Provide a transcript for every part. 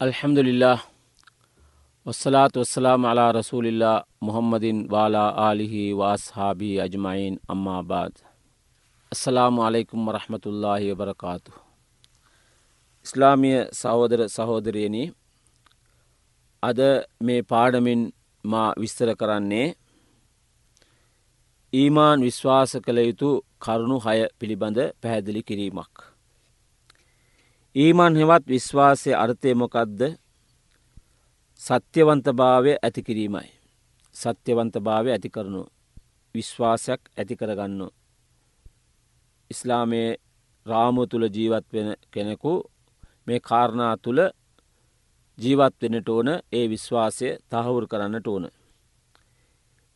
අල්හැම්දුලිල්له වස්සලාත් වස්සලාම අලා රසූලිල්ලා මුහම්මදින් වාලා ආලිහි වාස්හාබී අජමයින් අම්මාබාද අස්සලාමු අලෙකුම් වරහමතුල්ලාහි වබරකාතු ඉස්ලාමිය සහෝදර සහෝදරයනි අද මේ පාඩමින් මා විස්තර කරන්නේ ඊමාන් විශ්වාස කළ යුතු කරුණු හය පිළිබඳ පැහැදිලි කිරීමක්. ඊමන් හෙවත් විශ්වාසය අර්ථය මොකක්ද සත්‍යවන්තභාවය ඇති කිරීමයි. සත්‍යවන්තභාවය ඇති කරනු විශ්වාසයක් ඇති කරගන්න. ඉස්ලාමයේ රාමු තුළ ජීවත් වෙන කෙනෙකු මේ කාරණා තුළ ජීවත් වෙනට ඕන ඒ විශ්වාසය තහවුරු කරන්නට ඕන.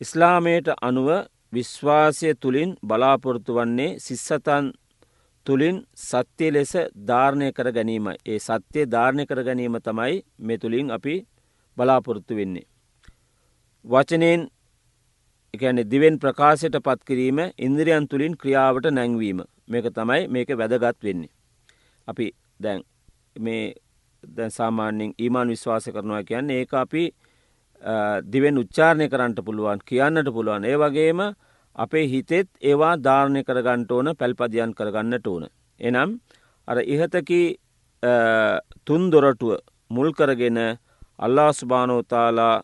ඉස්ලාමයට අනුව විශ්වාසය තුළින් බලාපොරොත්තු වන්නේ සිස්සතන් තුළින් සත්‍යය ලෙස ධාරණය කර ගැනීමයි ඒ සත්‍යය ධාරණය කර ගැනීම තමයි මෙ තුළින් අපි බලාපොරොත්තු වෙන්නේ. වචනයෙන් එකන දිවෙන් ප්‍රකාශයට පත් කිරීම ඉන්ද්‍රියන් තුළින් ක්‍රියාවට නැංවීම මේක තමයි මේක වැදගත් වෙන්නේ. අපි දැන් මේ දැන් සාමාන්‍යෙන් ඊමාන් විශ්වාස කරනවා කියන්නේ ඒ අපි දිවෙන් උච්චාරණය කරන්නට පුළුවන් කියන්නට පුළුවන් ඒ වගේම අපේ හිතෙත් ඒවා ධාරණය කරගන්නට ඕන පැල්පදියන් කරගන්නට ඕන. එනම් අර ඉහතකි තුන් දොරටුව මුල් කරගෙන අල්ලා ස්භානෝතාලා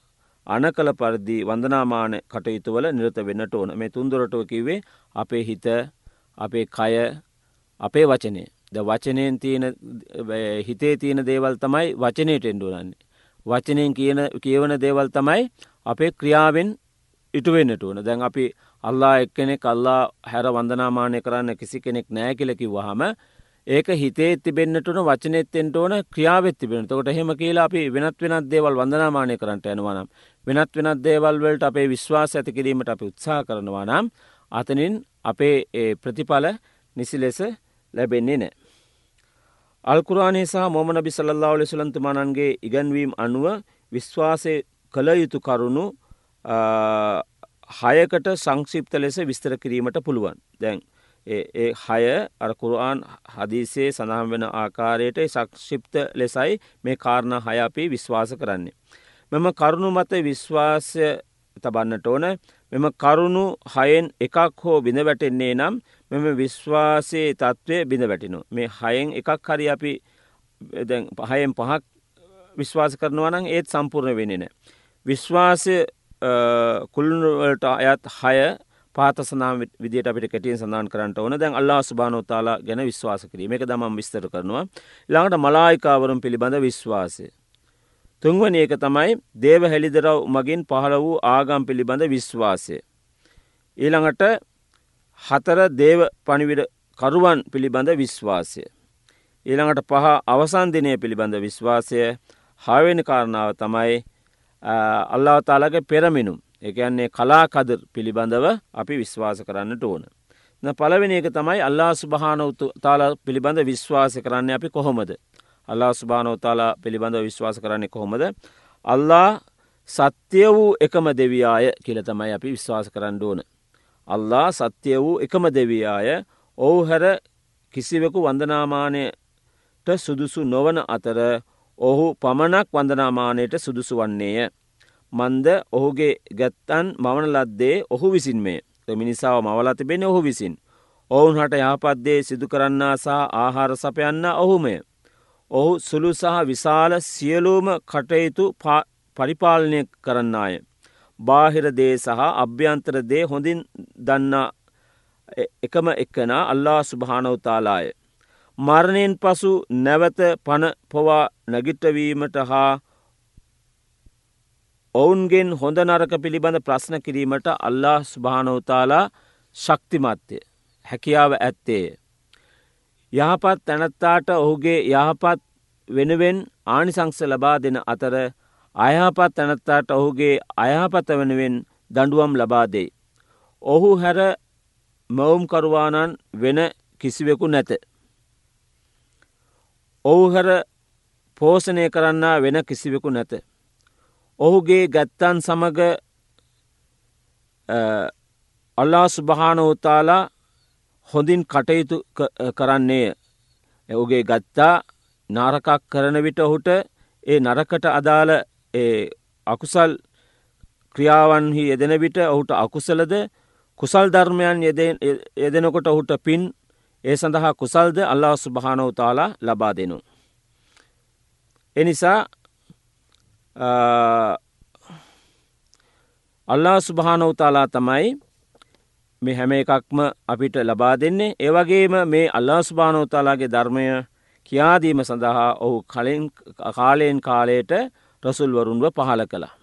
අන කළ පරිදි වන්දනාමාන කටයුතුවල නිරත වෙන්නට ඕන මේ තුන්දොරටුව කිවේ අපේ හිත අපේ කය අපේ වචනය ද වචනයෙන් තියෙන හිතේ තියෙන දේවල් තමයි වචනයට එන්ඩුවනන්නේ. වචනයෙන් කියන කියවන දේවල් තමයි අපේ ක්‍රියාවෙන් ඉටුවෙන්න්නට ඕන දැන් අපි අල්ලා එක්කෙනෙක් අල්ලා හැර වන්දනාමානය කරන්න කිසි කෙනෙක් නෑ කියලකි වහම ඒක හිතේ තිබෙන්න්නටන වචනෙත්තෙන්ට ඕන ක්‍රියාවෙත් තිබෙන තොට හෙම කියලා අපි වෙනත් වෙනත් දේවල් වන්දනාමානය කරන්නට යනවනම් වෙනත් වෙනත් දේවල්වලට අපේ විශ්වාස ඇති කිරීමට අපි උත්සා කරනවා නම් අතනින් අපේ ප්‍රතිඵල නිසි ලෙස ලැබෙන්නේ නෑ. අල්කුරානේ සහ මොමන බි සල්ලාව ලෙසුලන්තුමානන්ගේ ඉගැන්වීම් අනුව විශ්වාසය කළ යුතු කරුණු හයකට සංක්ෂිප්ත ලෙස විස්තර කිරීමට පුළුවන් දැන් ඒ හය අරකුරආන් හදිසේ සඳහම් වෙන ආකාරයට සක්ෂිප්ත ලෙසයි මේ කාරණ හය අපි විශ්වාස කරන්නේ. මෙම කරුණු මත විශ්වාසය තබන්නට ඕන මෙම කරුණු හයෙන් එකක් හෝ බිඳ වැටෙන්නේ නම් මෙම විශ්වාසයේ තත්ත්වය බිඳ වැටිනු. මේ හයෙන් එකක් හරි අපි පහයෙන් පහක් විශ්වාස කරනවනං ඒත් සම්පූර්ණ වෙනෙන. විශ්වාසය කුළුණුවලට අයත් හය පාතසනා විදිට අපිට කැටියෙන් සඳන් කරන්නට ඕන දැන් අල්ලා ස්භානෝතාලා ගැන විශ්වාස කිරීම එක දමම් විස්තර කරනවා ළඟට මලායිකාවරුම් පිළිබඳ විශ්වාසය. තුන්වන ඒක තමයි දේව හැළිදරව් මගින් පහළ වූ ආගම් පිළිබඳ විශ්වාසය. ඊළඟට හතර දේව පනිවිඩ කරුවන් පිළිබඳ විශ්වාසය. ඊළඟට පහ අවසන්දිනය පිළිබඳ විශ්වාසය හාවෙන කාරණාව තමයි අල්ලාවතාලගේ පෙරමිනුම් එකන්නේ කලාකදර් පිළිබඳව අපි විශ්වාස කරන්නට ඕන. පලවෙනි එක තමයි අල්ලා සුභානවතු තාල පිළිබඳ විශ්වාස කරන්න අපි කොහොමද. අල්ලා සුභානෝතාලා පිළිබඳ විශ්වාස කරන්නේ කොහොමද. අල්ලා සත්‍යය වූ එකම දෙවියාය කියල තමයි අපි විශ්වාස කරන්න ඕන. අල්ලා සත්‍යය වූ එකම දෙවියාය ඔවු හැර කිසිවෙකු වන්දනාමානයට සුදුසු නොවන අතර ඔහු පමණක් වන්දනාමානයට සුදුසු වන්නේය. මන්ද ඔහුගේ ගැත්තන් මවන ලද්දේ ඔහු විසින් මේ මිනිසාව මවලා තිබෙන ඔහු විසින්. ඔවුන් හට යහපත්දේ සිදු කරන්නා සහ ආහාර සපයන්න ඔහුමය. ඔහු සුළු සහ විශාල සියලූම කටයුතු පරිපාලනය කරන්නාය. බාහිර දේ සහ අභ්‍යන්තර දේ හොඳින් දන්නා එකම එක්කන අල්ලා සුභානවතාලාය. මරණයෙන් පසු නැවත පණ පොවා නැගිට්ටවීමට හා ඔවුන්ගෙන් හොඳ නරක පිළිබඳ ප්‍රශ්න කිරීමට අල්ලා ස්භානෝතාලා ශක්තිමත්ය හැකියාව ඇත්තේය. යහපත් තැනැත්තාට ඔහුගේ යහපත් වෙනුවෙන් ආනිසංස ලබා දෙන අතර අයහපත් තැනැත්තාට ඔහුගේ අයහපත වෙනුවෙන් දඩුවම් ලබාදේ. ඔහු හැර මවුම්කරුවානන් වෙන කිසිවෙකු නැත. ඔහු හැර පෝෂණය කරන්නා වෙන කිසිවෙකු නැත. ඔහුගේ ගැත්තන් සමග අල්ලා සුභානෝතාලා හොඳින් කටයුතු කරන්නේය. ඔහුගේ ගත්තා නාරකක් කරන විට ඔහුට ඒ නරකට අදාළ අකුසල් ක්‍රියාවන්හි යෙදෙන විට ඔහුට අකුසලද කුසල් ධර්මයන් යෙදෙනකොට ඔහුට පින් ඒ සඳහා කුසල්ද අල්ලා සුභානව තාලා ලබා දෙනු. එනිසා අල්ලා සුභානවතාලා තමයි මේ හැම එකක්ම අපිට ලබා දෙන්නේ ඒවගේම මේ අල්ලා සුභානෝතාලාගේ ධර්මය කියාදීම සඳහා ඔහු කලින් කාලයෙන් කාලයට රසුල්වරුන්ව පහල කළා.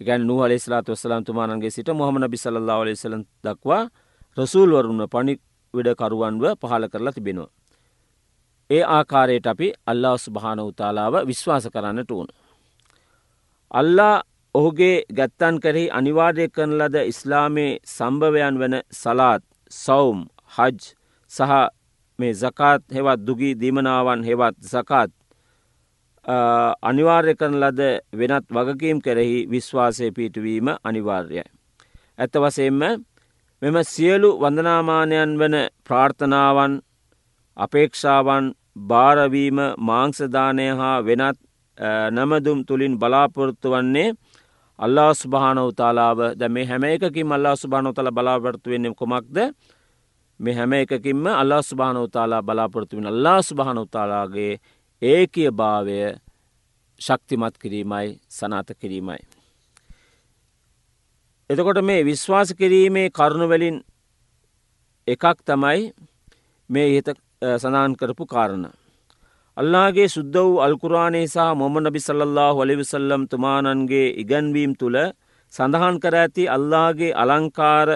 ගැන් නුහල ස්ලාත් වස්සලන්තුමානන්ගේ සිට මොහමන බිසල්ලා ලෙසල දක්වා රසූල්වරුන්ව පණි විඩකරුවන්ව පහල කරලා තිබෙනවා. ඒ ආකාරයට අපි අල්ලා ස්භාන උතාලාව විශ්වාස කරන්නට ඕන. අල්ලා ඔහුගේ ගැත්තන් කරෙහි අනිවාර්ය කරන ලද ඉස්ලාමේ සම්භවයන් වන සලාත් සෞම් හජ් සහ මේ ဇ කාත් හෙවත් දුගී දීමනාවන් හෙවත් සකාත් අනිවාර්ය කරන ලද වෙනත් වගකීම් කෙරෙහි විශ්වාසය පිටවීම අනිවාර්යයි. ඇත්ත වසයෙන්ම මෙම සියලු වඳනාමානයන් වන ප්‍රාර්ථනාවන් අපේක්ෂාවන් භාරවීම මාංසදානය හා වෙනත් නමදුම් තුළින් බලාපොරොත්තු වන්නේ අල්ලා ස්භානවතාලාව ද මේ හැම එකකින් අල්ලා ස්භානවතල බලාපොරත්තු වෙන්නේ කොමක්ද මේ හැම එකකින්ම අල්ලා ස්භානවතාලා බලාපොරත්තු වෙන අල්ලා ස්භානවතාලාගේ ඒකිය භාවය ශක්තිමත් කිරීමයි සනාත කිරීමයි. එතකොට මේ විශ්වාස කිරීමේ කරුණුවලින් එකක් තමයි මේ ඉහත සනාන් කරපු කාරණ. අල්ලාගේ සුද්ද වූ අල්කුරානේ සහ මොම නබි සල්له හොලිවිසල්ලම් තුමානන්ගේ ඉගැන්වීම් තුළ සඳහන් කර ඇති අල්ලාගේ අලංකාර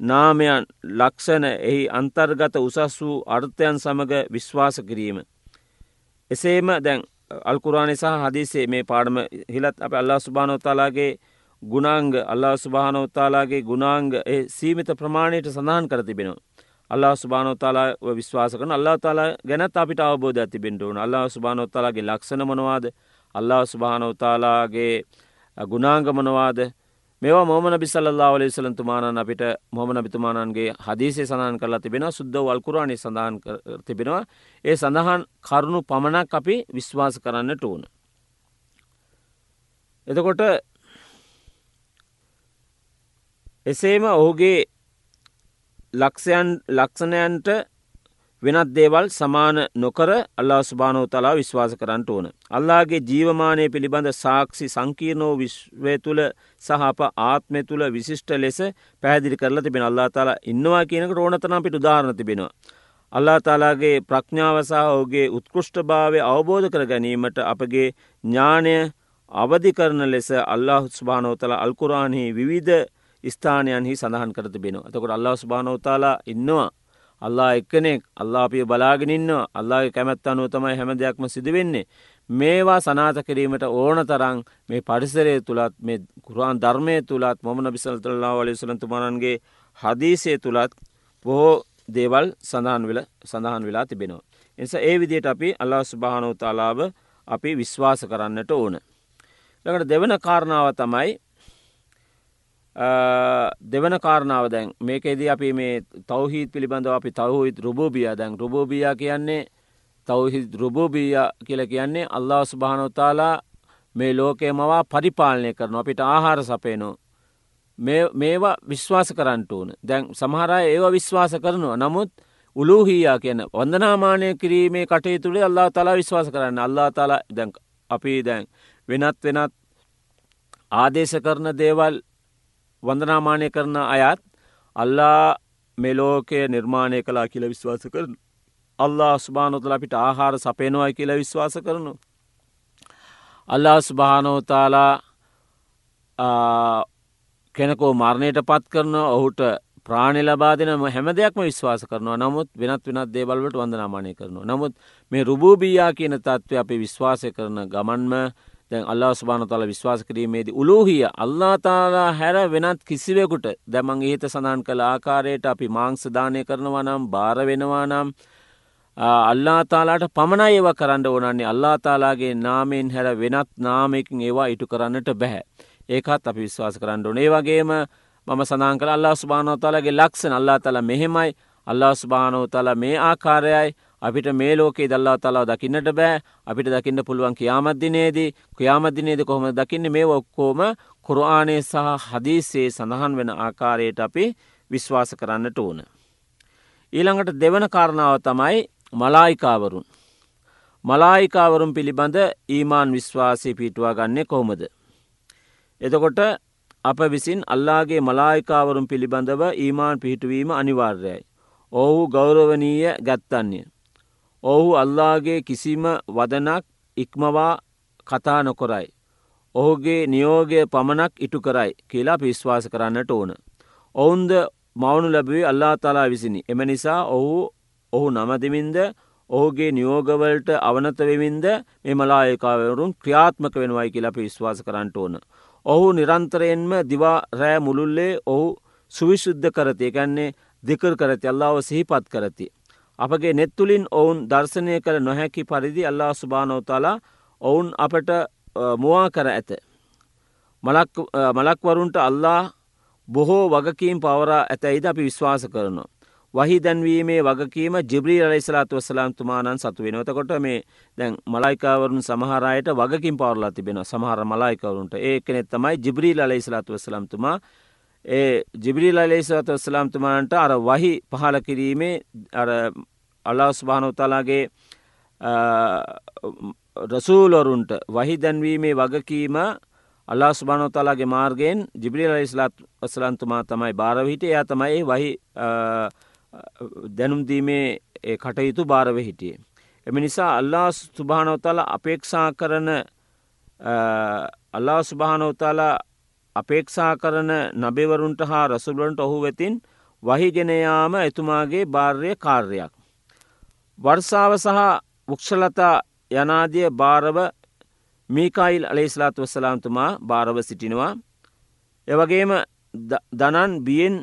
නාමයන් ලක්ෂණ එහි අන්තර්ගත උසස් වූ අර්ථයන් සමඟ විශ්වාස කිරීම. එසේම දැන් අල්කුරාණි සහ හදිසේ මේ පාඩම හිලත් අප අල්ලා ස්භානොත්තාලාගේ ගුණාංග අල්ලා ස්භානොත්තාලාගේ ගුණාංග සීමිත ප්‍රමාණයට සඳහන් කර තිබෙනවා. අල්ලා ස්භානොත්තාලා විශ්වාස කරන අල්ලා තාලා ගැනත් අපිට අවබෝධ ඇති බෙන්ටුවන අල්ලා ස්භානොත්තාලාගේ ලක්ෂණ මනවාද? අල්ලා ස්භානොත්තාලාගේ ගුණාංග මනවාද? මේවා මොහමන බිසල්ලා වලෙසලන් තුමානන් අපිට මොහමන බිතුමානන්ගේ හදිසේ සඳහන් කරලා තිබෙන සුද්ද වල්කුරාණි සඳහන් තිබෙනවා. ඒ සඳහන් කරුණු පමණක් අපි විශ්වාස කරන්නට ඕන. එතකොට එසේම ඔහුගේ ලක්ෂයන් ලක්ෂණයන්ට වෙනත් දේවල් සමාන නොකර අල්ලා ස්භානෝ තලා විශ්වාස කරන්නට ඕන. අල්ලාගේ ජීවමානය පිළිබඳ සාක්ෂි සංකීර්ණෝ විශ්වය තුළ සහප ආත්මය තුළ විශිෂ්ට ලෙස පැදිරි කරල තිබෙන අල්ලා තලා ඉන්නවා කියනක ඕනතනම් පිට උදාරණ තිබෙනවා. අල්ලා තාලාගේ ප්‍රඥාවසා ඔහුගේ උත්කෘෂ්ට භාවය අවබෝධ කර ගැනීමට අපගේ ඥානය අවධි කරන ලෙස අල්له ස්භානෝතල අල්කුරාන්හි විවිධ ස්ථානයන්හි සඳහන් කර තිබෙන. ඇතකොට අල්له ස්භානෝතාලා ඉන්නවා අල්ලා එක්කනෙක් අල්ලාපිය බලාගෙනන්නවා අල්ලාගේ කැමැත් අනුව තමයි හැම දෙයක්ම සිදුවෙන්නේ. මේවා සනාත කිරීමට ඕන තරං මේ පරිසරය තුළත් මේ කුරාන් ධර්මය තුළත් මොමන බිසල්තල්ලා වලි සලන්තුමානන්ගේ හදීසය තුළත් බොහෝ දේවල් සඳහන් වෙල සඳහන් වෙලා තිබෙනවා. එනිසා ඒ විදියට අපි අල්ලා ස්භානෝතාලාව අපි විශ්වාස කරන්නට ඕන. ලකට දෙවන කාරණාව තමයි දෙවන කාරණාව දැන්. මේකෙදී අපි මේ තවහිත් පිළිබඳව අපි තවහිත් රුබෝබිය. දැන් රුබෝබිය කියන්නේ තවහි රුබෝබිය කියල කියන්නේ අල්ලා ස්භානොතාලා මේ ලෝකය මවා පරිපාලනය කරන අපිට ආහාර සපේනු මේවා විශ්වාස කරන්නට ඕන. දැන් සමහරය ඒව විශ්වාස කරනවා. නමුත් උලූහියා කියන වන්දනාමානය කිරීමේ කටේ තුළේ අල්ලා තලා විශ්වාස කරන්න අල්ලා තලා දැන් අපි දැන් වෙනත් වෙනත් ආදේශ කරන දේවල් වන්දනාමානය කරන අයත් අල්ලා මෙලෝකය නිර්මාණය කලා කියල විශ්වාස කරන. අල්ලා ස්භානොතල අපිට ආහාර සපේනවායි කියලා විශ්වාස කරනු. අල්ලා ස්භානෝතාලා කෙනකෝ මරණයට පත් කරන ඔහුට ප්‍රාණි ලබාදනම හැම දෙයක්ම විශ්වාස කරනවා නමුත් වෙනත් වෙනත් දේවල්වට වන්දනාමානය කරනවා. නමුත් මේ රුබූබීයා කියන තත්ත්ව අපි විශ්වාසය කරන ගමන්ම දැන් අල්ලා ස්භාන තල විශ්වාස කිරීමේදී උලූහිය අල්ලාතාලා හැර වෙනත් කිසිවෙකුට දැමං ඒත සඳහන් කළ ආකාරයට අපි මාංසධානය කරනවා නම් භාර වෙනවා නම් අල්ලාතාලාට පමණයි ඒව කරන්න ඕනන්නේ. අල්ලාතාලාගේ නාමෙන් හැර වෙනත් නාමයකින් ඒවා ඉටු කරන්නට බැහැ. ඒකත් අපි විශ්වාස කරන්න ඕනේ. වගේම මම සඳන් කර අල්ලා ස්භානෝතාලගේ ලක්ෂණ. අල්ලා තල මෙහෙමයි. අල්ලා ස්භානෝතල මේ ආකාරයයි. අපිට මේ ලෝකේ දල්ලා තලාව දකින්නට බෑ අපිට දකින්න පුළුවන් කියාමද්දිනේදී ක්‍රියාමද්දිනේද කොහොම දකින්න මේ ඔක්කෝම කුරආනය සහ හදිසේ සඳහන් වෙන ආකාරයට අපි විශ්වාස කරන්නට ඕන. ඊළඟට දෙවන කාරණාව තමයි මලායිකාවරුන්. මලායිකාවරුන් පිළිබඳ ඊමාන් විශ්වාසය පිටුවා ගන්නේ කොහොමද. එතකොට අප විසින් අල්ලාගේ මලායිකාවරුන් පිළිබඳව ඊමාන් පිහිටුවීම අනිවාර්යයි. ඔහු ගෞරවනීය ගැත්තන්නේ. ඔහු අල්ලාගේ කිසිම වදනක් ඉක්මවා කතා නොකොරයි. ඔහුගේ නියෝගය පමණක් ඉටු කරයි කියලා පිස්වාස කරන්නට ඕන. ඔවුන්ද මවුණු ලැබුවේ අල්ලා තලා විසිනි. එම නිසා ඔහු ඔහු නමදිමින්ද ඔහුගේ නියෝගවලට අවනතවෙමින්ද මෙ මලායකාවරුන් ක්‍රියාත්මක වෙනවයි කියලා අපි විශ්වාස කරන්නට ඕන. ඔහු නිරන්තරයෙන්ම දිවා රෑ මුළුල්ලේ ඔහු සුවිශුද්ධ කරති එකන්නේ දෙකර කරති අල්ලාව සිහිපත් කරති. අපගේ නෙත්තුලින් ඔවුන් දර්ශනය කළ නොහැකි පරිදි අල්ලා සුභානෝතාලා ඔවුන් අපට මුවා කර ඇත. මලක්වරුන්ට අල්ලා බොහෝ වගකීම් පවරා ඇතැයිද අපි විශ්වාස කරනවා. වහි දැන්වීමේ වගකීම ජිබ්‍රී අලයිස්ලාතු වසලාම්තුමානන් සතු වෙනවතකොට මේ දැන් මලයිකාවරුන් සමහරයට වගකින් පවරලා තිබෙන සමහර මලායිකවරුන්ට ඒ කෙනෙත් තමයි ජිබ්‍රීල් අලයිස්ලාතු වසලාම්තුමා ඒ ජිබිරිල් අලේසවත වස්සලාම්තුමාන්ට අර වහි පහල කිරීමේ අර අල්ලාස් භානෝතලාගේ රසූලොරුන්ට වහි දැන්වීමේ වගකීම අල්ලා ස්භානෝතලාගේ මාර්ගයෙන් ජිබිරිල් අලිස්ලාත් වසලන්තුමා තමයි භාරවිහිට එයා තමයි වහි දැනුම්දීමේ කටයුතු භාරව හිටියේ. එම නිසා අල්ලා ස්තුභානෝතල අපේක්ෂා කරන අල්ලා ස්භානෝතාලා අපේක්ෂා කරන නබෙවරුන්ට හා රසුලන්ට ඔහු වෙතින් වහිගෙනයාම එතුමාගේ භාර්ය කාර්යක්. වර්සාව සහ වක්ෂලතා යනාදිය භාරව මීකයිල් අලේස්ලාත් වස්සලාම්තුමා භාරව සිටිනවා. එවගේම දනන් බියෙන්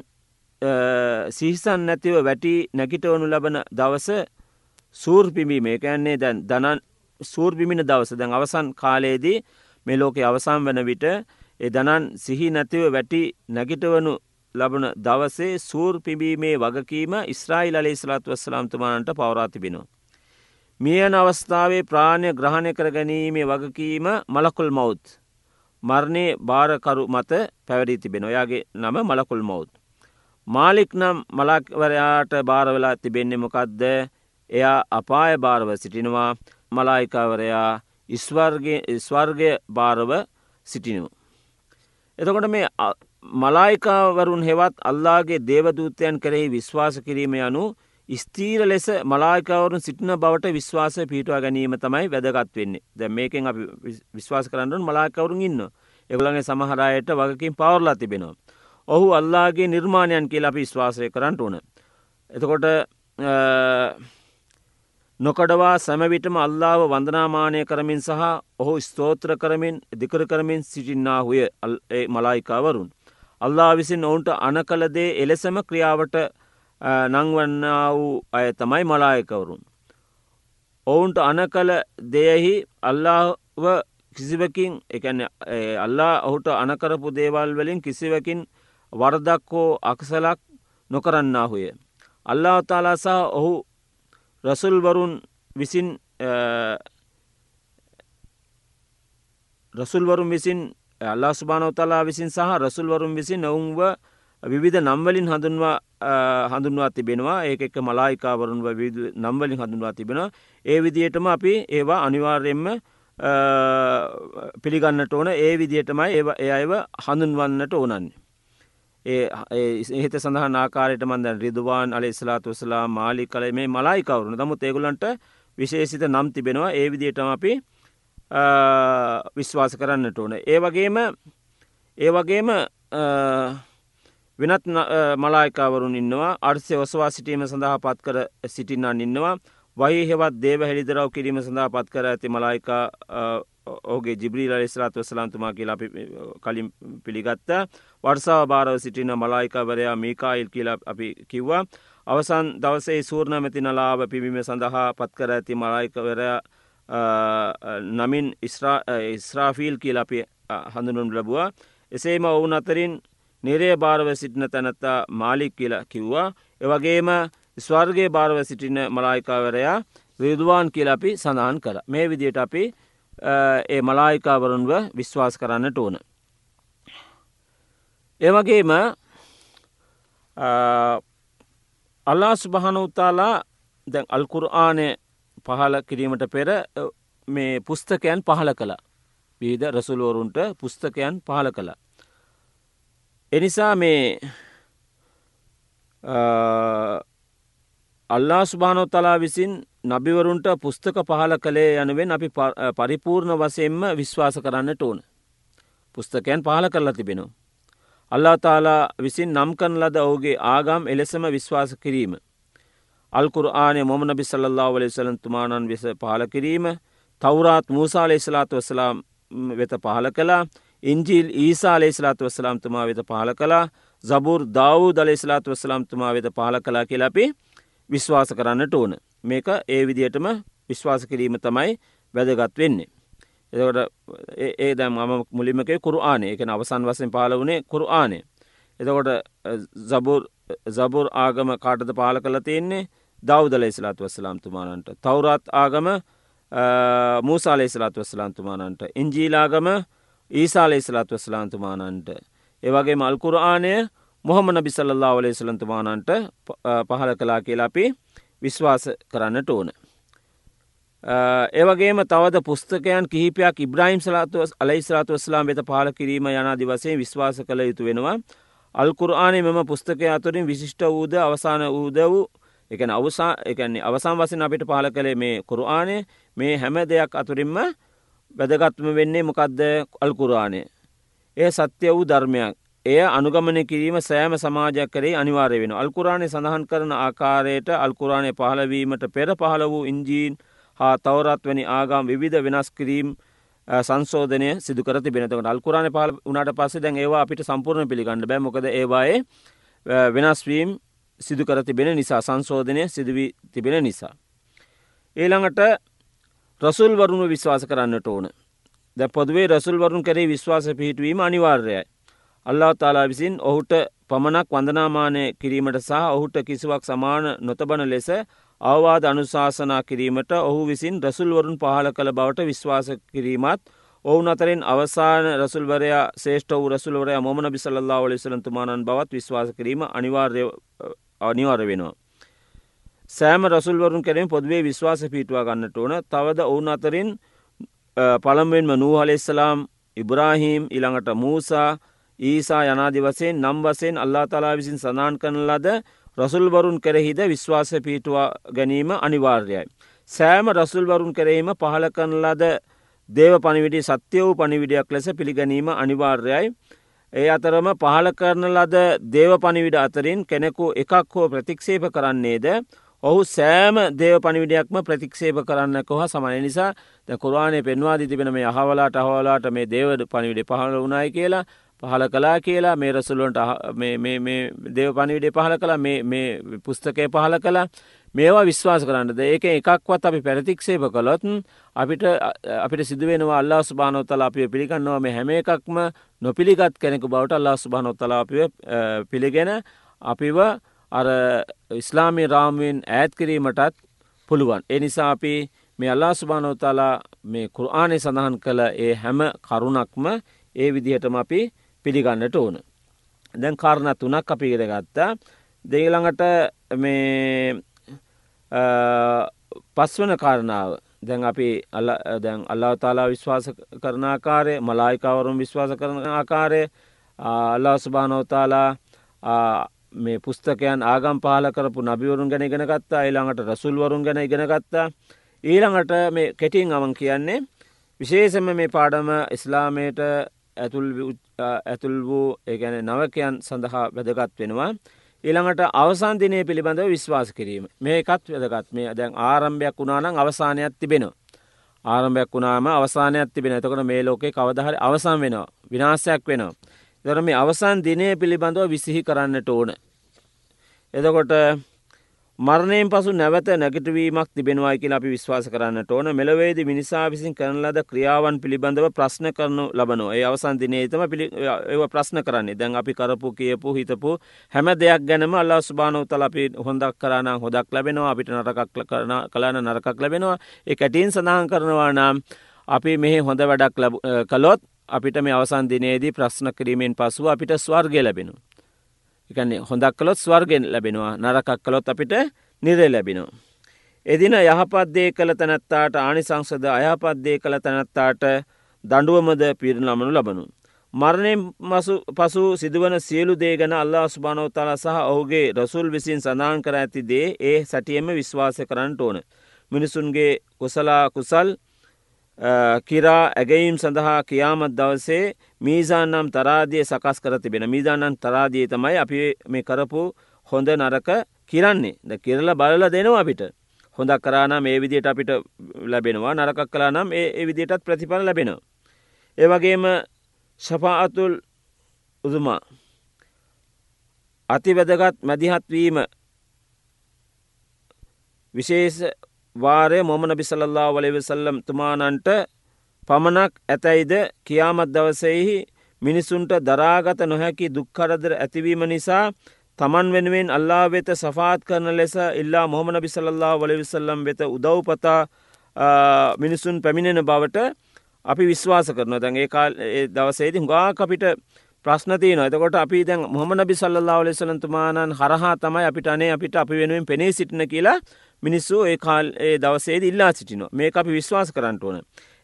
සිහිසන් නැතිව වැටි නැකිටවනු ලබන දවස සූර්පිමි මේකයන්නේ දැන් දනන් සූර්පිමින දවස දැන් අවසන් කාලයේදී මේ ලෝකෙ අවසම් වන විට ඒ දනන් සිහි නැතිව වැටි නැගිටවනු ලබන දවසේ සූර් පිබීමේ වගකීම ඉස්රායිල් අලේ ස්ලාත් වස්සලාම්තුමානට පවරාතිබෙනවා. මියන අවස්ථාවේ ප්‍රාණය ග්‍රහණය කර ගැනීමේ වගකීම මලකුල් මෞද්. මරණය භාරකරු මත පැවැඩී තිබෙන ඔයාගේ නම මලකුල් මෞද්. මාලික් නම් මලක්වරයාට භාරවෙලා තිබෙන්නේ මොකක්ද එයා අපාය භාරව සිටිනවා මලායිකාවරයා ස්වර්ගය භාරව සිටිනවා. එතකොට මේ මලායිකාවරුන් හෙවත් අල්ලාගේ දේවදූතයන් කරෙහි විශ්වාස කිරීම යනු ස්තීර ලෙස මලායිකවරුන් සිටින බවට විශ්වාස පිටවා ගැනීම තමයි වැදගත් වෙන්නේ ද මේකෙන් අපි විශ්වාස කරන්නට මලාකවරුන් ඉන්න එගලගේ සමහරයට වගකින් පවරලා තිබෙනවා. ඔහු අල්ලාගේ නිර්මාණයන් කියලා අපි විශ්වාසය කරන්නට ඕන. එතකොට නොකඩවා සැමවිටම අල්ලාව වන්දනාමානය කරමින් සහ ඔහු ස්තෝත්‍ර කරමින් දිකර කරමින් සිටින්නාහුය මලායිකාවරුන්. අල්ලා විසින් ඔවුන්ට අන කළදේ එලෙසම ක්‍රියාවට නංවන්න වූ අය තමයි මලායකවරුන්. ඔවුන්ට අන කළ දෙයෙහි අල්ලාව කිසිවකින් එකන අල්ලා ඔහුට අනකරපු දේවල් වලින් කිසිවකින් වර්දක් හෝ අක්සලක් නොකරන්නාහුය. අල්ලා තාලා සහ ඔහු රසුල්වරුන් විසින් රසුල්වරුන් විසින් අල්ලා ස්භානෝතලා විසින් සහ රසුල්වරුන් විසින් ඔවුන්ව විවිධ නම්වලින් හඳුන්වා හඳුන්වා තිබෙනවා. ඒක එක මලායිකාවරුන්ව නම්වලින් හඳුන්වා තිබෙන ඒ විදියටම අපි ඒවා අනිවාර්යෙන්ම පිළිගන්නට ඕන. ඒ විදියටමයි ඒ ඒ අයව හඳුන්වන්නට ඕනන්නේ. ඒහෙත සඳහන් ආකාරයට මන්ද රිදවාන් අලි ස්ලාත් වසලා මාලි කල මේ මලායිකවරුණ නමුත් ඒගුලන්ට විශේෂිත නම් තිබෙනවා. ඒ විදියටම අපි විශ්වාස කරන්නට ඕන. ඒ වගේම ඒ වගේම වෙනත් මලායිකාවරුන් ඉන්නවා. අර්සය ඔසවා සිටීම සඳහා පත් කර සිටින්නන් ඉන්නවා. වහි හෙවත් දේව හෙළිදරව් කිරීම සඳහා පත් කර ඇති මලායිකා ඕගේ ජිබ්‍රීල ස්රාත් වසලාන්තුමා කියලා කලින් පිළිගත්ත. වර්සාව භාරව සිටින මලායිකවරයා මීකායිල් කියලා අපි කිව්වා. අවසන් දවසේ සූර්ණ මැති නලාව පිබිම සඳහා පත්කර ඇති මලායිකවරයා නමින් ඉස්රාෆීල් කියල අපි හඳුනුම් ලැබවා. එසේම ඔවුන් අතරින් නිරේ භාරව සිටින තැනත්තා මාලික් කියලා කිව්වා. එවගේම ස්වර්ගේ භාරව සිටින මලායිකාවරයා රිදවාන් කියල අපි සඳහන් කර මේ විදියට අපි ඒ මලායිකාවරුන්ව විශ්වාස කරන්නට ඕන. ඒවගේම අල්ලා සුභහනඋතාලා දැන් අල්කුරආනය පහල කිරීමට පෙර මේ පුස්තකයන් පහල කළ විීද රසුලුවරුන්ට පුස්තකයන් පහල කළ. එනිසා මේ අල්ලා සුභානොත්තලා විසින් නබිවරුන්ට පුස්තක පහල කළේ යනුවෙන් අපි පරිපූර්ණ වසයෙන්ම විශ්වාස කරන්නට ඕන. පුස්තකයන් පහල කරලා තිබෙනවා. අල්ලා තාලා විසින් නම්කන් ලද ඔහුගේ ආගම් එලෙසම විශ්වාස කිරීම. අල්කුර ආනය මොම නබි සල්ලා වල සලන්තුමානන් වෙස පහල කිරීම තවරාත් මූසාල ඉස්ලාතු වසලාම් වෙත පහල කලා ඉංජිල් ඊසාලේ ස්ලාතු වසලාම්තුමා වෙත පහල කලා සබුර් දව් දල ස්ලාතු වසලාම්තුමා වෙත පහල කලා කියලපි විශ්වාස කරන්නට ඕන. මේක ඒ විදියටම විශ්වාස කිරීම තමයි වැදගත් වෙන්නේ. එතකට ඒ දැම් මම මුලිමක කුරු ආනේ එක අවසන් වසෙන් පාල වනේ කුරු ආනේ. එතකොට සබුර් ආගම කාටද පාල කළ තියෙන්නේ දෞදල ඉස්ලාත් වස්සලාම්තුමානන්ට. තවරත් ආගම මූසාල ඉස්ලාත් වස්සලාන්තුමානන්ට. ඉංජීලාගම ඊසාල ඉස්ලාත් වස්සලාන්තුමානන්ට. ඒවගේ මල්කුර ආනය මොහම නබිසල්ලා වලේ සලන්තුමානන්ට පහල කලා කියලා අපි විශ්වාස කරන්නට ඕන. ඒවගේම තවද පුස්තකයන් කිහිපයක් ඉබ්‍රහිම් සලාතුව අලයිස්රාතු වස්ලාම් වෙත පාල කිරීම යනාදි වසයෙන් විශ්වාස කළ යුතු වෙනවා. අල්කුරආනේ මෙම පුස්තකය අතුරින් විශිෂ්ට වූද අවසාන වූද වූ එක අවසා එකන්නේ අවසම් වසින අපිට පාල කළේ මේ කුරආනය මේ හැම දෙයක් අතුරින්ම වැදගත්ම වෙන්නේ මොකක්ද අල්කුරාණය. ඒ සත්‍ය වූ ධර්මයක් එය අනුගමනය කිරීම සෑම සමාජයක් කරේ අනිවාරය වෙන අල්කුරාණය සඳහන් කරන ආකාරයට අල්කුරාණය පහලවීමට පෙර පහළ වූ ඉංජීන් හා තවරත් වැනි ආගම් විධ වෙනස් කිරීම් සංසෝධනය සිදුකර තිබෙනතකට අල්කුරාණ පාල උනාට පස්සේ දැන් ඒවා අපිට සම්පූර්ණ පිළිගන්න බෑ මොකද ඒවායේ වෙනස්වීම් සිදුකර තිබෙන නිසා සංශෝධනය සිදුවී තිබෙන නිසා. ඒළඟට රසුල් වරුණු විශ්වාස කරන්නට ඕන. ද පොදුවේ රසුල් වරුන් කරේ විශ්වාස පිහිටුවීම අනිවාර්යයි. අල්ලා තාලා විසින් ඔහුට පමණක් වඳනාමානය කිරීමට සහ ඔහුට කිසිවක් සමාන නොතබන ලෙස අවවාද අනුශාසනා කිරීමට ඔහු විසින් රසුල්වරුන් පහල කළ බවට විශ්වාස කිරීමත් ඔවුන් අතරින් අවසාන රසුල්වරයා ශේෂ්ඨ වූ රසුල්වරය මොමන බිසල්ලා වල සලන්තුමානන් බවත් විශ්වාස කිරීම අනිවාර්ය අනිවාර වෙනවා. සෑම රසුල්වරුන් කෙරෙන් පොදුවේ විශ්වාස පිටවා ගන්නට ඕන තවද ඔවුන් අතරින් පළම්වෙන්ම නූහලෙස්සලාම් ඉබ්‍රාහීම් ඉළඟට මූසා ඊසා යනාදි වසයෙන් නම් වසයෙන් අල්ලා තලා විසින් සඳාන් කරන ලද රසුල්වරුන් කෙරෙහිද විශ්වාස පිටවා ගැනීම අනිවාර්යයි. සෑම රසුල්වරුන් කෙරෙහිම පහල කරන ලද දේව පනිවිඩි සත්‍ය වූ පනිවිඩයක් ලෙස පිළිගැනීම අනිවාර්යයි. ඒ අතරම පහල කරන ලද දේව පනිවිඩ අතරින් කෙනෙකු එකක් හෝ ප්‍රතික්ෂේප කරන්නේද ඔහු සෑම දේව පනිවිඩයක්ම ප්‍රතික්ෂේප කරන්න කොහ සමන නිසා ද කුරවානය පෙන්වාදී තිබෙන මේ අහවලාට අහවලාට මේ දේවද පනිවිඩ පහල වුණයි කියලා පහල කලා කියලා මේ රසුල්ලොන්ට දේව පනිවිඩේ පහල කලා මේ පුස්තකය පහල කලා මේවා විශ්වාස කරන්නද? ඒක එකක්වත් අපි පැරතික්ෂේප කළොත් අපිට අපිට සිදුවෙනවා අල්ලා ස්භානොත්තලා අපිය පිළිගන්නවා. මේ හැම එකක්ම නොපිළිගත් කෙනෙකු බවට අල්ලා ස්භානොත්තලා අපිය පිළිගෙන අපිව අර ඉස්ලාමී රාමුවෙන් ඈත් කිරීමටත් පුළුවන්. ඒ නිසා අපි මේ අල්ලා ස්භානොතාලා මේ කුරආනය සඳහන් කළ ඒ හැම කරුණක්ම ඒ විදිහටම අපි පිළිගන්නට ඕන. දැන් කාරණ තුනක් අපි ඉගෙන ගත්තා. දෙගළඟට මේ පස්වන කාරණාව. දැන් අපි අල්ල දැන් අල්ලා තාලා විශ්වාස කරන ආකාරය මලායිකවරුම් විශ්වාස කරන ආකාරය අල්ලා ස්භානෝතාලා මේ පුස්තකයන් ආගම් පාල කරපු නබිවරුන් ගැන ඉගෙන ගත්තා. ඊළඟට රසුල්වරුන් ගැන ඉගෙන ගත්තා. ඊළඟට මේ කෙටින් අමන් කියන්නේ විශේෂම මේ පාඩම ඉස්ලාමයට ඇතුල් වූ ඒගැන නවකයන් සඳහා වැදගත් වෙනවා ඊළඟට අවසාන්දිනය පිළිබඳව විශ්වාස කිරීම මේකත් වැදගත් මේ දැන් ආරම්භයක් වුණානං අවසානයක් තිබෙනවා. ආරම්භයක් වුණාම අවසානයක් තිබෙන එතකොට මේ ලෝකේ කවදහරි අවසන් වෙනවා විනාශයක් වෙනවා. දර මේ අවසන් දිනය පිළිබඳව විසිහි කරන්නට ඕන. එදකොට මරණයෙන් පසු නැවත නැගටවීමක් තිබෙනවායි කියලා අපි විශ්වාස කරන්නට ඕන. මෙලවේද මිනිසා විසින් කරන ලද ක්‍රියාවන් පිළිබඳව ප්‍රශ්න කරනු ලබනෝ ඒ අවසන් දිනේතම පිළි ඒ ප්‍රශ්න කරන්නේ. දැන් අපි කරපු කියපු හිතපු හැම දෙයක් ගැනම අල්ලා ස්භානවතල අපි හොඳක් කරන හොදක් ලැබෙනවා. අපිට නරකක් කරන කලාන නරකක් ලැබෙනවා. ඒ කැටින් සඳහන් කරනවා නම් අපි මෙහි හොඳ වැඩක් කළොත් අපිට මේ අවසන් දිනේදී ප්‍රශ්න කිරීමෙන් පසුව අපිට ස්වර්ගය ලැබෙනු. එකන්නේ හොඳක් කළොත් ස්වර්ගෙන් ලැබෙනවා නරකක් කළොත් අපිට නිරේ ලැබෙනවා. එදින යහපත්දේ කළ තැනැත්තාට ආනිසංසද අයහපත්දේ කළ තැනැත්තාට දඩුවමද පිරිනමනු ලබනු. මරණයෙන් මසු පසු සිදුවන සියලු දේ ගැන අල්ලා ස්භානෝතලා සහ ඔහුගේ රසුල් විසින් සඳහන් කර ඇති දේ ඒ සැටියෙම විශ්වාස කරන්නට ඕන. මිනිසුන්ගේ කුසලා කුසල් කිරා ඇගැයිම් සඳහා කියාමත් දවසේ මීසාන්නම් තරාදිය සකස් කර තිබෙන. මීදානන් තරාදිය තමයි අපි මේ කරපු හොඳ නරක කිරන්නේ. ද කිරල බලල දෙනවා අපිට. හොඳක් කරානම් ඒ විදියට අපිට ලැබෙනවා. නරකක් කලා නම් ඒ විදියටත් ප්‍රතිඵල ලැබෙනවා. ඒවගේම ශපාඅතුල් උදුමා අතිවැදගත් මැදිහත්වීම විශේෂ වාරය මොමන බිසල්ලා වලවසල්ලම් තුමානන්ට පමණක් ඇතැයිද කියාමත් දවසෙහි මිනිසුන්ට දරාගත නොහැකි දුක්කරදර ඇතිවීම නිසා තමන් වෙනුවෙන් අල්ලා වෙත සෆාත් කරන ලෙස ඉල්ලා මොහමන බිසල්ලා වලවිසල්ලම් වෙත උදව්පතා මිනිසුන් පැමිණෙන බවට අපි විශ්වාස කරන දැන් ඒ කාල් දවසේති හුඟා අපිට ප්‍රශ්නතියන එතකොට අපි දැන් මොහම බි සල්ලා ලෙසලන්තුමානන් හරහා තමයි අපිට අනේ අපිට අපි වෙනුවෙන් පෙනේ සිටින කියලා මිනිස්සු ඒ කාල් ඒ දවසේද ඉල්ලා සිටිනවා. මේ අපි විශ්වාස කරන්නට ඕන.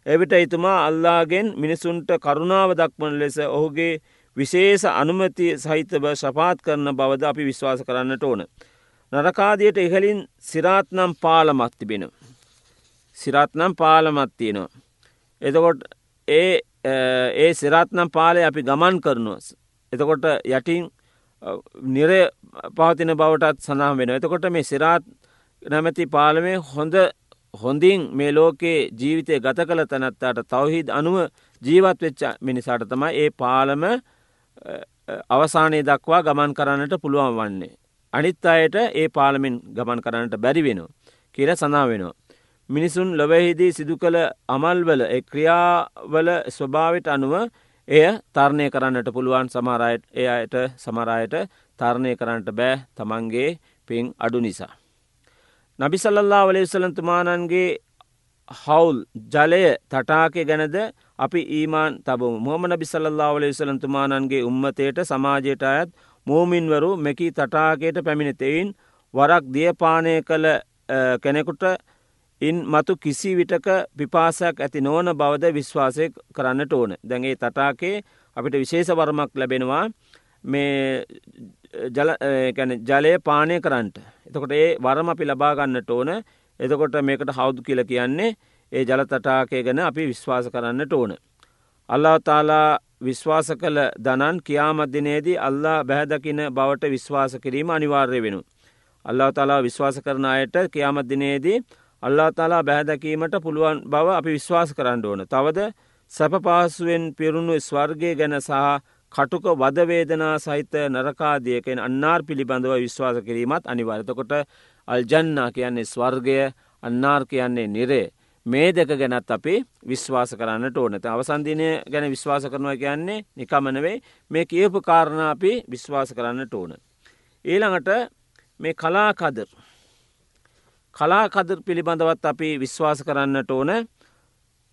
එවිට එතුමා අල්ලාගෙන් මිනිසුන්ට කරුණාව දක්වන ලෙස ඔහුගේ විශේෂ අනුමති සහිතව ශපාත් කරන බවද අපි විශ්වාස කරන්නට ඕන. නරකාදියට ඉහලින් සිරාත්නම් පාලමත් තිබෙන. සිරාත්නම් පාලමත් තියෙනවා. එතකොට ඒ ඒ සිරාත්නම් පාලය අපි ගමන් කරනුව. එතකොට යටින් නිරය පවතින බවටත් සඳහම් වෙන. එතකොට මේ සිරාත් නැමැති පාලමේ හොඳ හොඳින් මේ ලෝකයේ ජීවිතය ගත කළ තැනැත්තාට තවහිද අනුව ජීවත් වෙච්ච මිනිසාට තමයි ඒ පාලම අවසානය දක්වා ගමන් කරන්නට පුළුවන් වන්නේ. අනිත් අයට ඒ පාලමෙන් ගමන් කරන්නට බැරි වෙනවා. කියල සනා වෙනවා. මිනිසුන් ලොවහිදී සිදු කළ අමල්වල ක්‍රියාවල ස්වභාවට අනුව එය තරණය කරන්නට පුළුවන් සමරයට ඒ අයට සමරයට තරණය කරන්නට බෑ තමන්ගේ පින් අඩු නිසා. නබිසල්ලල්ලා වලේසලන්තුමානන්ගේ හවුල් ජලය තටාකය ගැනද අපි ඊමාන් තබ මොහම නබිසල්ලා වලේසලන්තුමානන්ගේ උම්මතයට සමාජයට අයත් මෝමින්වරු මෙකි තටාකයට පැමිණිතෙයින් වරක් දියපානය කළ කෙනෙකුට ඉන් මතු කිසි විටක පිපාසයක් ඇති නොවන බවද විශ්වාසය කරන්නට ඕන. දැන්ගේ තටාකේ අපිට විශේෂ වර්මක් ලැබෙනවා. මේ ජලය පානය කරන්නට. එතකොට ඒ වරම අපි ලබාගන්නට ඕන එතකොට මේකට හවුදු කියල කියන්නේ ඒ ජල තටාකය ගැන අපි විශ්වාස කරන්නට ඕන. අල්ලා තාලා විශ්වාස කළ දනන් කියාමත්දිනේදී අල්ලා බැහැදකින බවට විශ්වාස කිරීම අනිවාර්ය වෙනු. අල්ලා තාලා විශ්වාස කරන අයට කියාමත්දිනේදී අල්ලා තාලා බැහැදැකීමට පුළුවන් බව අපි විශ්වාස කරන්න ඕන. තවද සැපපාසුවෙන් පිරුණු ස්වර්ගය ගැන සහ කටුක වදවේදනා සහිත නරකාදියකෙන් අන්නාර් පිළිබඳව විශ්වාස කිරීමත් අනිවාර්තකොට අල්ජන්නා කියන්නේ ස්වර්ගය අන්නාර් කියන්නේ නිරේ මේ දෙක ගැනත් අපි විශ්වාස කරන්නට ඕනත අවසන්දිනය ගැන විශ්වාස කරනවා කියන්නේ නිකමනවේ මේ කියපු කාරණ අපි විශ්වාස කරන්නට ඕන. ඊළඟට මේ කලාකදර්. කලාකදර් පිළිබඳවත් අපි විශ්වාස කරන්නට ඕන.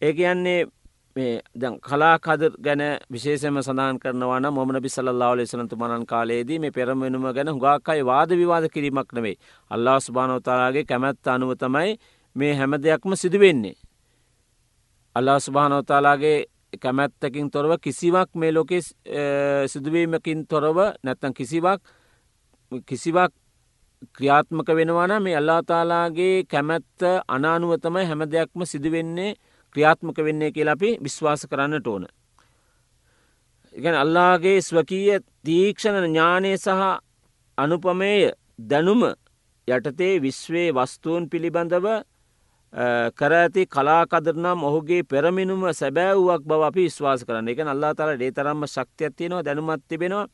ඒ කියන්නේ මේ දැන් කලාකදර් ගැන විශේෂම සඳහන් කරනවාන මොමන බිසල්ලා ලෙසනතු මනන් කාලයේදී මේ පෙරමෙනුම ගැන හුගාක්කයි වාද විවාද කිරීමක් නෙවෙයි අල්ලා ස්භානෝතාරාගේ කැමැත්ත අනුව තමයි මේ හැම දෙයක්ම සිදුවෙන්නේ. අල්ලා ස්භානෝතාලාගේ කැමැත්තකින් තොරව කිසිවක් මේ ලෝකෙ සිදුවීමකින් තොරව නැත්තන් කිසිවක් කිසිවක් ක්‍රියාත්මක වෙනවාන මේ අල්ලාතාලාගේ කැමැත්ත අනානුවතමයි හැම දෙයක්ම සිදුවෙන්නේ ක්‍රියාත්මක වෙන්නේ කියලා අපි විශ්වාස කරන්නට ඕන. ඉගැන අල්ලාගේ ස්වකීය තීක්ෂණ ඥානය සහ අනුපමේය දැනුම යටතේ විශ්වේ වස්තුූන් පිළිබඳව කර ඇති කලාකදරනම් ඔහුගේ පෙරමිනුම සැබෑවුවක් බව අපි විශ්වාස කරන්න එක අල්ලා තල ඩේතරම්ම ශක්තියත්තියනවා දැනුමත් තිබෙනවා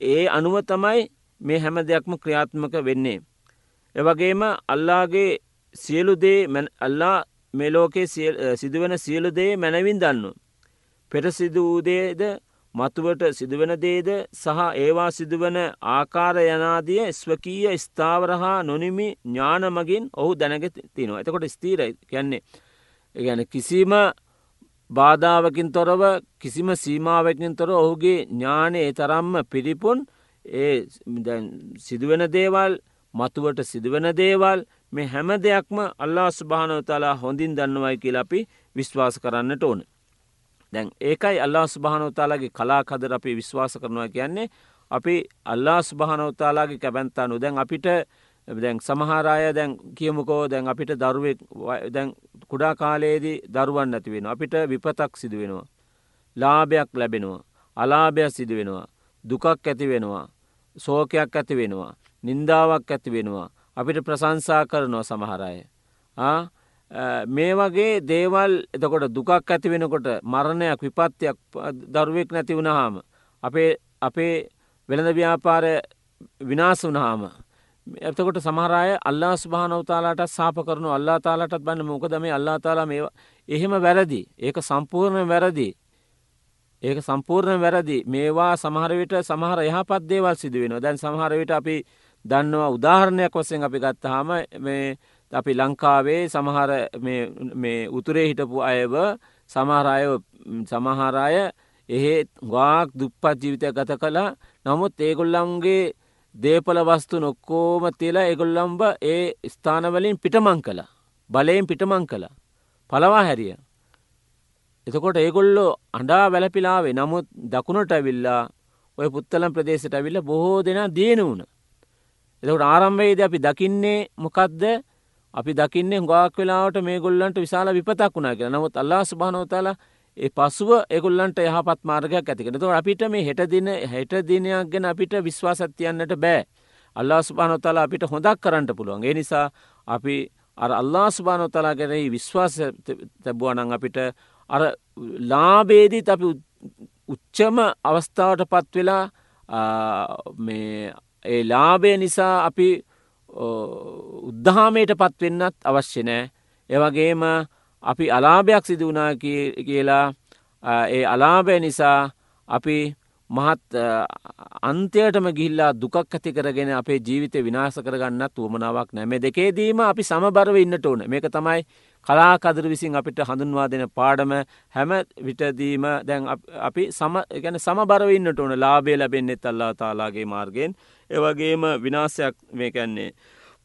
ඒ අනුව තමයි මේ හැම දෙයක්ම ක්‍රියාත්මක වෙන්නේ. එවගේම අල්ලාගේ සියලු දේ අල්ලා මෙලෝකේ සිදුවන සියලු දේ මැනවින් දන්නු. පෙට සිදු වූදේද මතුවට සිදුවන දේද සහ ඒවා සිදුවන ආකාර යනාදිය ස්වකීය ස්ථාවරහා නොනිමි ඥානමගින් ඔහු දැනග තිනවා. එතකොට ස්තීර කියන්නේ. ගැන කිසිම බාධාවකින් තොරව කිසිම සීමාවකින් තොර ඔහුගේ ඥානයේ තරම්ම පිරිපුන් ඒ සිදුවෙන දේවල් මතුවට සිදුවන දේවල් මේ හැම දෙයක්ම අල්ලා ස්භානවතලා හොඳින් දන්නවයි කියලා අපි විශ්වාස කරන්නට ඕන. දැන් ඒකයි අල්ලා ස්භානවතාලාගේ කලා කදර අපි විශ්වාස කරනවා කියන්නේ අපි අල්ලා ස්භානවතාලාගේ කැබැන්තානු දැන් අපිට දැන් සමහරය දැන් කියමුකෝ දැන් අපිට දරුවෙක් දැන් කුඩා කාලයේදී දරුවන් නැති වෙන අපිට විපතක් සිදු වෙනවා. ලාභයක් ලැබෙනවා. අලාභයක් සිදු වෙනවා. දුකක් ඇති වෙනවා. සෝකයක් ඇති වෙනවා. නින්දාවක් ඇති වෙනවා. අපිට ප්‍රසංසා කරනවා සමහරය. මේ වගේ දේවල් එතකොට දුකක් ඇති වෙනකොට මරණයක් විපත්තියක් දරුවෙක් නැති වුණහාම. අපේ අපේ වෙළඳ ව්‍යාපාරය විනාස වනහාම. එතකොට සමහරය අල්ලා ස්භානවතාලාට සාප කරනු අල්ලා තාලාටත් බන්න මොකද මේ අල්ලා තාලා මේ එහෙම වැරදි ඒක සම්පූර්ණ වැරදි. ඒක සම්පූර්ණ වැරදි මේවා සමහරවිට සමහර යහපත් දේවල් සිදුවෙන දැන් සමහරවිට අපි දන්නවා උදාහරණයක් වස්සෙන් අපි ගත්තහාම මේ අපි ලංකාවේ සමහර මේ උතුරේ හිටපු අයව සමහරය සමහරය එහෙ ගාක් දුප්පත් ජීවිතය ගත කලා නමුත් ඒගොල්ලන්ගේ දේපල වස්තු නොක්කෝම තිලා එගොල්ලම්බ ඒ ස්ථානවලින් පිටමං කළ බලයෙන් පිටමං කළ පලවා හැරිය. එතකොට ඒගොල්ලෝ අඩා වැලපිලාවේ නමුත් දකුණට ඇවිල්ලා ඔය පුත්තලම් ප්‍රදේශයට ඇවිල්ල බොහෝ දෙනා දියන වුණ. එතකට ආරම්භයේද අපි දකින්නේ මොකක්ද අපි දකින්නේ හුගක් වෙලාවට මේ ගොල්ලන්ට විශාල විපතක් වුණා කියලා. නමුත් අල්ලා ස්භානෝතලා ඒ පසුව එගොල්ලන්ට යහපත් මාර්ගයක් ඇතිකෙන තු අපිට මේ හෙට දින හෙට දිනයක් ගැන අපිට විශ්වාසත්තියන්නට බෑ. අල්ලා ස්භානොතලා අපිට හොඳක් කරන්නට පුළුවන්. ඒ නිසා අපි අර අල්ලා ස්භානොතලා ගැරෙහි විශ්වාස තැබුවනං අපිට අර ලාබේදීත් අපි උච්චම අවස්ථාවට පත් වෙලා මේ ඒ ලාභය නිසා අපි උද්ධහාමයට පත්වෙන්නත් අවශ්‍ය නෑ. ඒවගේම අපි අලාභයක් සිදු වනා කියලා ඒ අලාභය නිසා අපි මහත් අන්තයටම ගිල්ලා දුකක් ඇති කරගෙන අපේ ජීවිත විනාස කරගන්නත් වුවමනාවක් නැම දෙකේදීම අපි සමබරව ඉන්නට ඕන. මේක තමයි කලාකදර විසින් අපිට හඳුන්වා දෙන පාඩම. හැම විටදීම දැන් අපි සම ගැන සමබරවන්නට ඕන. ලාබේ ලැබෙන්න්නෙත් අල්ලා තාලාගේ මාර්ගෙන් ඒවගේම විනාසයක් මේකැන්නේ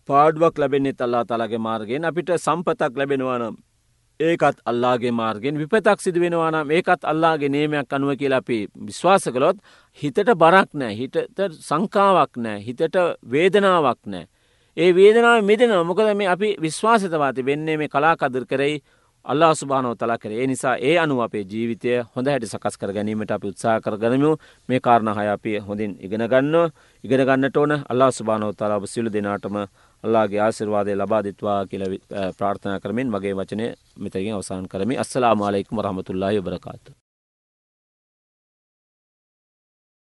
පාඩුවක් ලැබෙන්න්නෙත් අල්ලා තාලාගේ මාර්ගෙන් අපිට සම්පතක් ලැබෙනවානම් ඒකත් අල්ලාගේ මාර්ගෙන් විපතක් සිදු වෙනවානම් ඒකත් අල්ලාගේ නේමයක් අනුව කියලා අපි විශ්වාස කළොත් හිතට බරක් නෑ හිට සංකාවක් නෑ හිතට වේදනාවක් නෑ. ඒ වේදනාව මෙදෙන මොකද මේ අපි විශ්වාසතවාති වෙන්නේ මේ කලාකදර කරෙයි අල්ලා සුභානෝ තලා කරේ නිසා ඒ අනු අපේ ජීවිතය හොඳ හැට සකස් කර ගැනීමට අපි උත්සා කර ගනමු. මේ කාරණ හය අපි හොඳින් ඉගෙන ගන්න. ඉගෙන ගන්නට ඕන අල්ලා සුභානෝ තලාව සිලු දෙනාටම අල්ලාගේ ආසිර්වාදය ලබාදිත්වා කියල ප්‍රාර්ථනා කරමින් මගේ වචනය මෙතරින් අවසාන් කරමි අස්සලා මාලෙක්ම රහමතුල්ලාය බරකාතු.